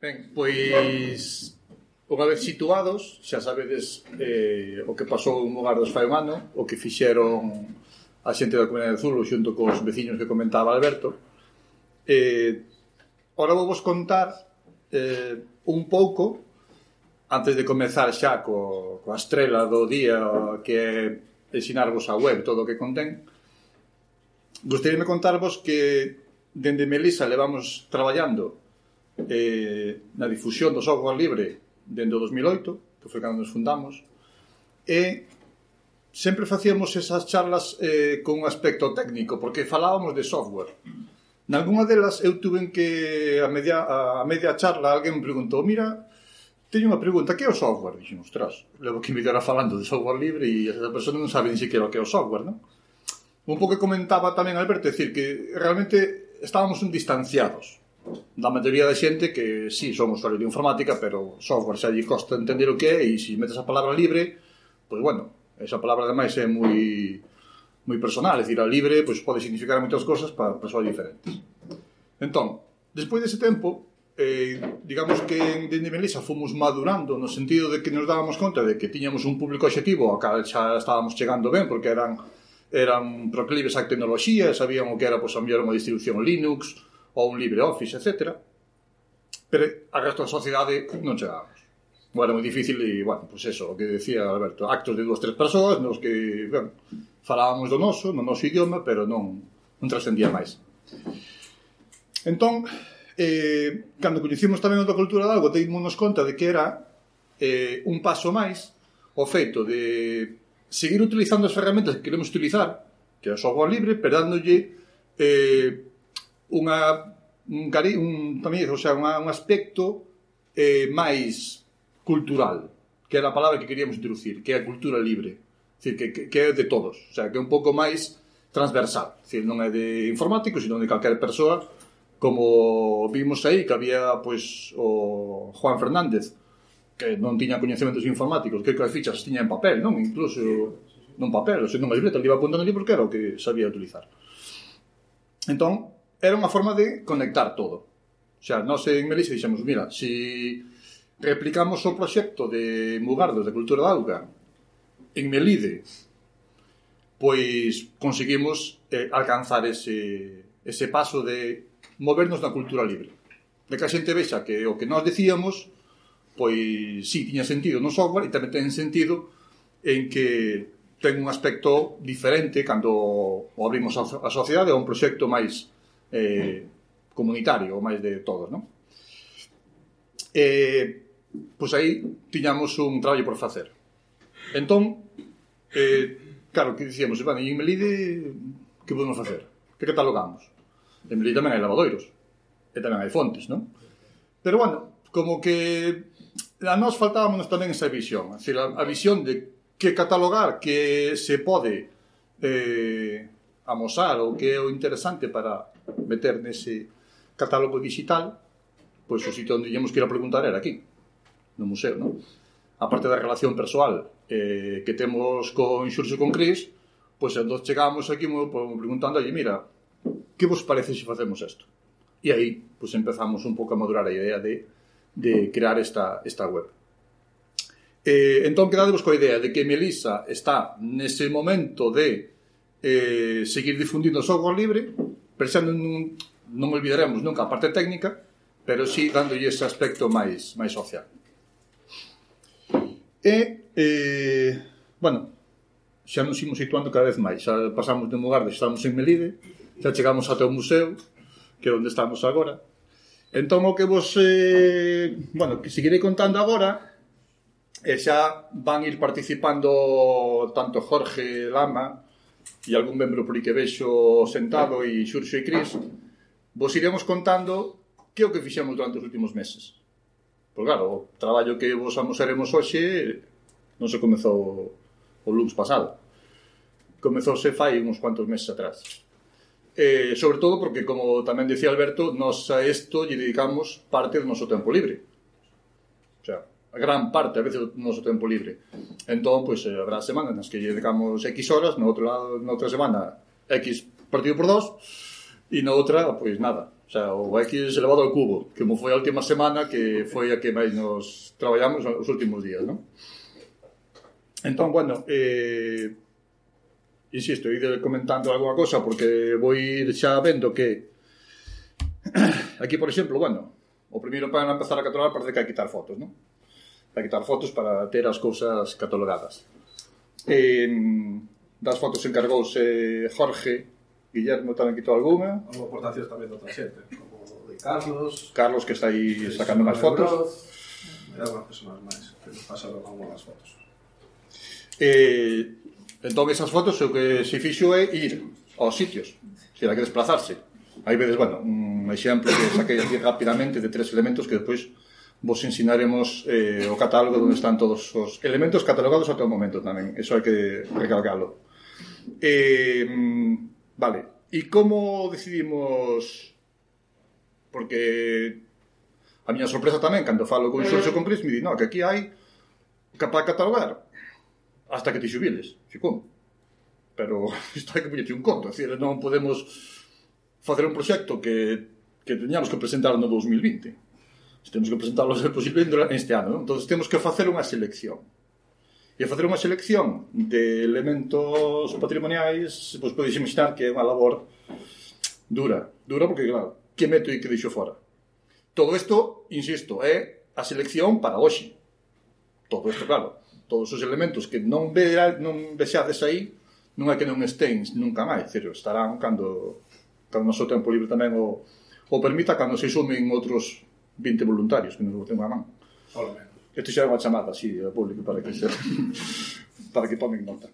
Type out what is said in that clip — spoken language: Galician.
Ben, pois unha vez situados, xa sabedes eh, o que pasou en Mugardos fai un ano, o que fixeron a xente da Comunidade de Zulo xunto cos veciños que comentaba Alberto. Eh, ora vou vos contar eh, un pouco antes de comezar xa co, coa estrela do día que é ensinarvos a web todo o que contén gostaríame contarvos que dende Melisa levamos traballando eh, na difusión do software libre dende o 2008, que foi cando nos fundamos, e sempre facíamos esas charlas eh, con un aspecto técnico, porque falábamos de software. Nalgúna delas eu tuve que a media, a, media charla alguén me preguntou, mira, teño unha pregunta, que é o software? Dixen, ostras, levo que me dera falando de software libre e esa persona non sabe ni siquiera o que é o software, non? Un pouco comentaba tamén Alberto, decir que realmente estábamos un distanciados da maioría da xente que si sí, son usuarios de informática, pero software xa lle costa entender o que é e se metes a palabra libre, pois bueno, esa palabra ademais é moi moi personal, é dicir, a libre pois pode significar moitas cosas para persoas diferentes. Entón, despois dese tempo, eh, digamos que en Dende Melisa fomos madurando no sentido de que nos dábamos conta de que tiñamos un público objetivo ao cal xa estábamos chegando ben, porque eran eran proclives á tecnoloxía, sabían o que era pois, a mellor unha distribución Linux, ou un LibreOffice, etc. Pero a resto da sociedade non chegamos. Bueno, moi difícil e, bueno, pois pues eso, o que decía Alberto, actos de dúas, tres persoas nos que, ben, falábamos do noso, no noso idioma, pero non, non trascendía máis. Entón, eh, cando coñecimos tamén outra cultura de algo, teímonos conta de que era eh, un paso máis o feito de seguir utilizando as ferramentas que queremos utilizar, que é o software libre, pero dándolle eh, unha un, cari, un tamén, o sea, unha, un aspecto eh, máis cultural, que era a palabra que queríamos introducir, que é a cultura libre, decir, que, que, que é de todos, o sea, que é un pouco máis transversal, decir, non é de informáticos, sino de calquera persoa, como vimos aí que había pois o Juan Fernández que non tiña coñecementos informáticos, que as fichas tiña en papel, non? Incluso non papel, o sea, non libreta, ele iba apuntando ali porque era o que sabía utilizar. Entón, era unha forma de conectar todo. O sea, nós en Melisa dixemos, mira, si replicamos o proxecto de Mugardos de Cultura da Auga en Melide, pois conseguimos eh, alcanzar ese, ese paso de movernos na cultura libre. De que a xente vexa que o que nós decíamos, pois sí, tiña sentido no software e tamén ten sentido en que ten un aspecto diferente cando abrimos a, a sociedade a un proxecto máis eh, comunitario, o máis de todos, non? Eh, pois aí tiñamos un traballo por facer. Entón, eh, claro, que dicíamos, bueno, en Melide, que podemos facer? Que catalogamos? En Melide tamén hai lavadoiros, e tamén hai fontes, non? Pero, bueno, como que a nós faltábamos tamén esa visión, a, a visión de que catalogar que se pode eh, amosar o que é o interesante para meter nese catálogo digital, pois o sitio onde íamos que ir a preguntar era aquí, no museo, non? A parte da relación persoal eh, que temos con Xurxo con Cris, pois cando chegamos aquí mo, preguntando, mira, que vos parece se facemos isto? E aí, pois empezamos un pouco a madurar a idea de, de crear esta, esta web. Eh, entón, quedadevos coa idea de que Melisa está nese momento de eh, seguir difundindo o software libre, pensando nun, non olvidaremos nunca a parte técnica, pero sí dándolle ese aspecto máis máis social. E, eh, bueno, xa nos imos situando cada vez máis. Xa pasamos de un lugar de estamos en Melide, xa chegamos até o museo, que é onde estamos agora. Entón, o que vos... Eh, bueno, que seguirei contando agora, e xa van ir participando tanto Jorge Lama e algún membro por que vexo sentado e Xurxo e Cris, vos iremos contando que é o que fixemos durante os últimos meses. Pois claro, o traballo que vos amosaremos hoxe non se comezou o lunes pasado. Comezouse fai uns cuantos meses atrás. Eh, sobre todo porque, como tamén decía Alberto, nos a isto lle dedicamos parte do noso tempo libre. O sea, a gran parte, a veces, do noso tempo libre. Entón, pois, pues, eh, habrá semanas nas que lle dedicamos X horas, no outro lado, noutra semana, X partido por dos, e na outra, pois, pues, nada. O sea, o X elevado ao cubo, que como foi a última semana, que foi a que máis nos traballamos os últimos días, non? Entón, bueno, eh, insisto, ir comentando alguna cosa, porque vou ir xa vendo que aquí, por exemplo, bueno, o primeiro para empezar a catalogar parece que hai que quitar fotos, non? para quitar fotos para ter as cousas catalogadas. Eh, das fotos encargouse Jorge Guillermo tamén quitou alguna. Houve aportacións tamén de outra xente, como de Carlos. Carlos que está aí sacando máis fotos. Broz, e algunhas persoas máis que nos pasaron algunhas fotos. Eh, entón esas fotos o que se fixo é ir aos sitios, se la que desplazarse. Aí vedes, bueno, un exemplo que saquei aquí rapidamente de tres elementos que depois vos ensinaremos eh, o catálogo onde están todos os elementos catalogados até o momento tamén. Eso hai que recalcalo. Eh, vale. E como decidimos... Porque a miña sorpresa tamén, cando falo con Xurxo con Cris, me di, no, que aquí hai para catalogar hasta que te xubiles. Ficou. como? Pero isto hai que poñete un conto. Decir, non podemos facer un proxecto que, que teñamos que presentar no 2020 temos que presentarlo se posible este ano. Non? Entón, temos que facer unha selección. E facer unha selección de elementos patrimoniais, pois podes imaginar que é unha labor dura. Dura porque, claro, que meto e que deixo fora. Todo isto, insisto, é a selección para hoxe. Todo isto, claro. Todos os elementos que non, ve, non vexades aí, non é que non estén nunca máis. Cero, estarán cando, cando o noso tempo libre tamén o, o permita, cando se sumen outros 20 voluntarios que nos boten a man. Polo menos. Isto xa é unha chamada, así, ao público para que se, para que tomen nota.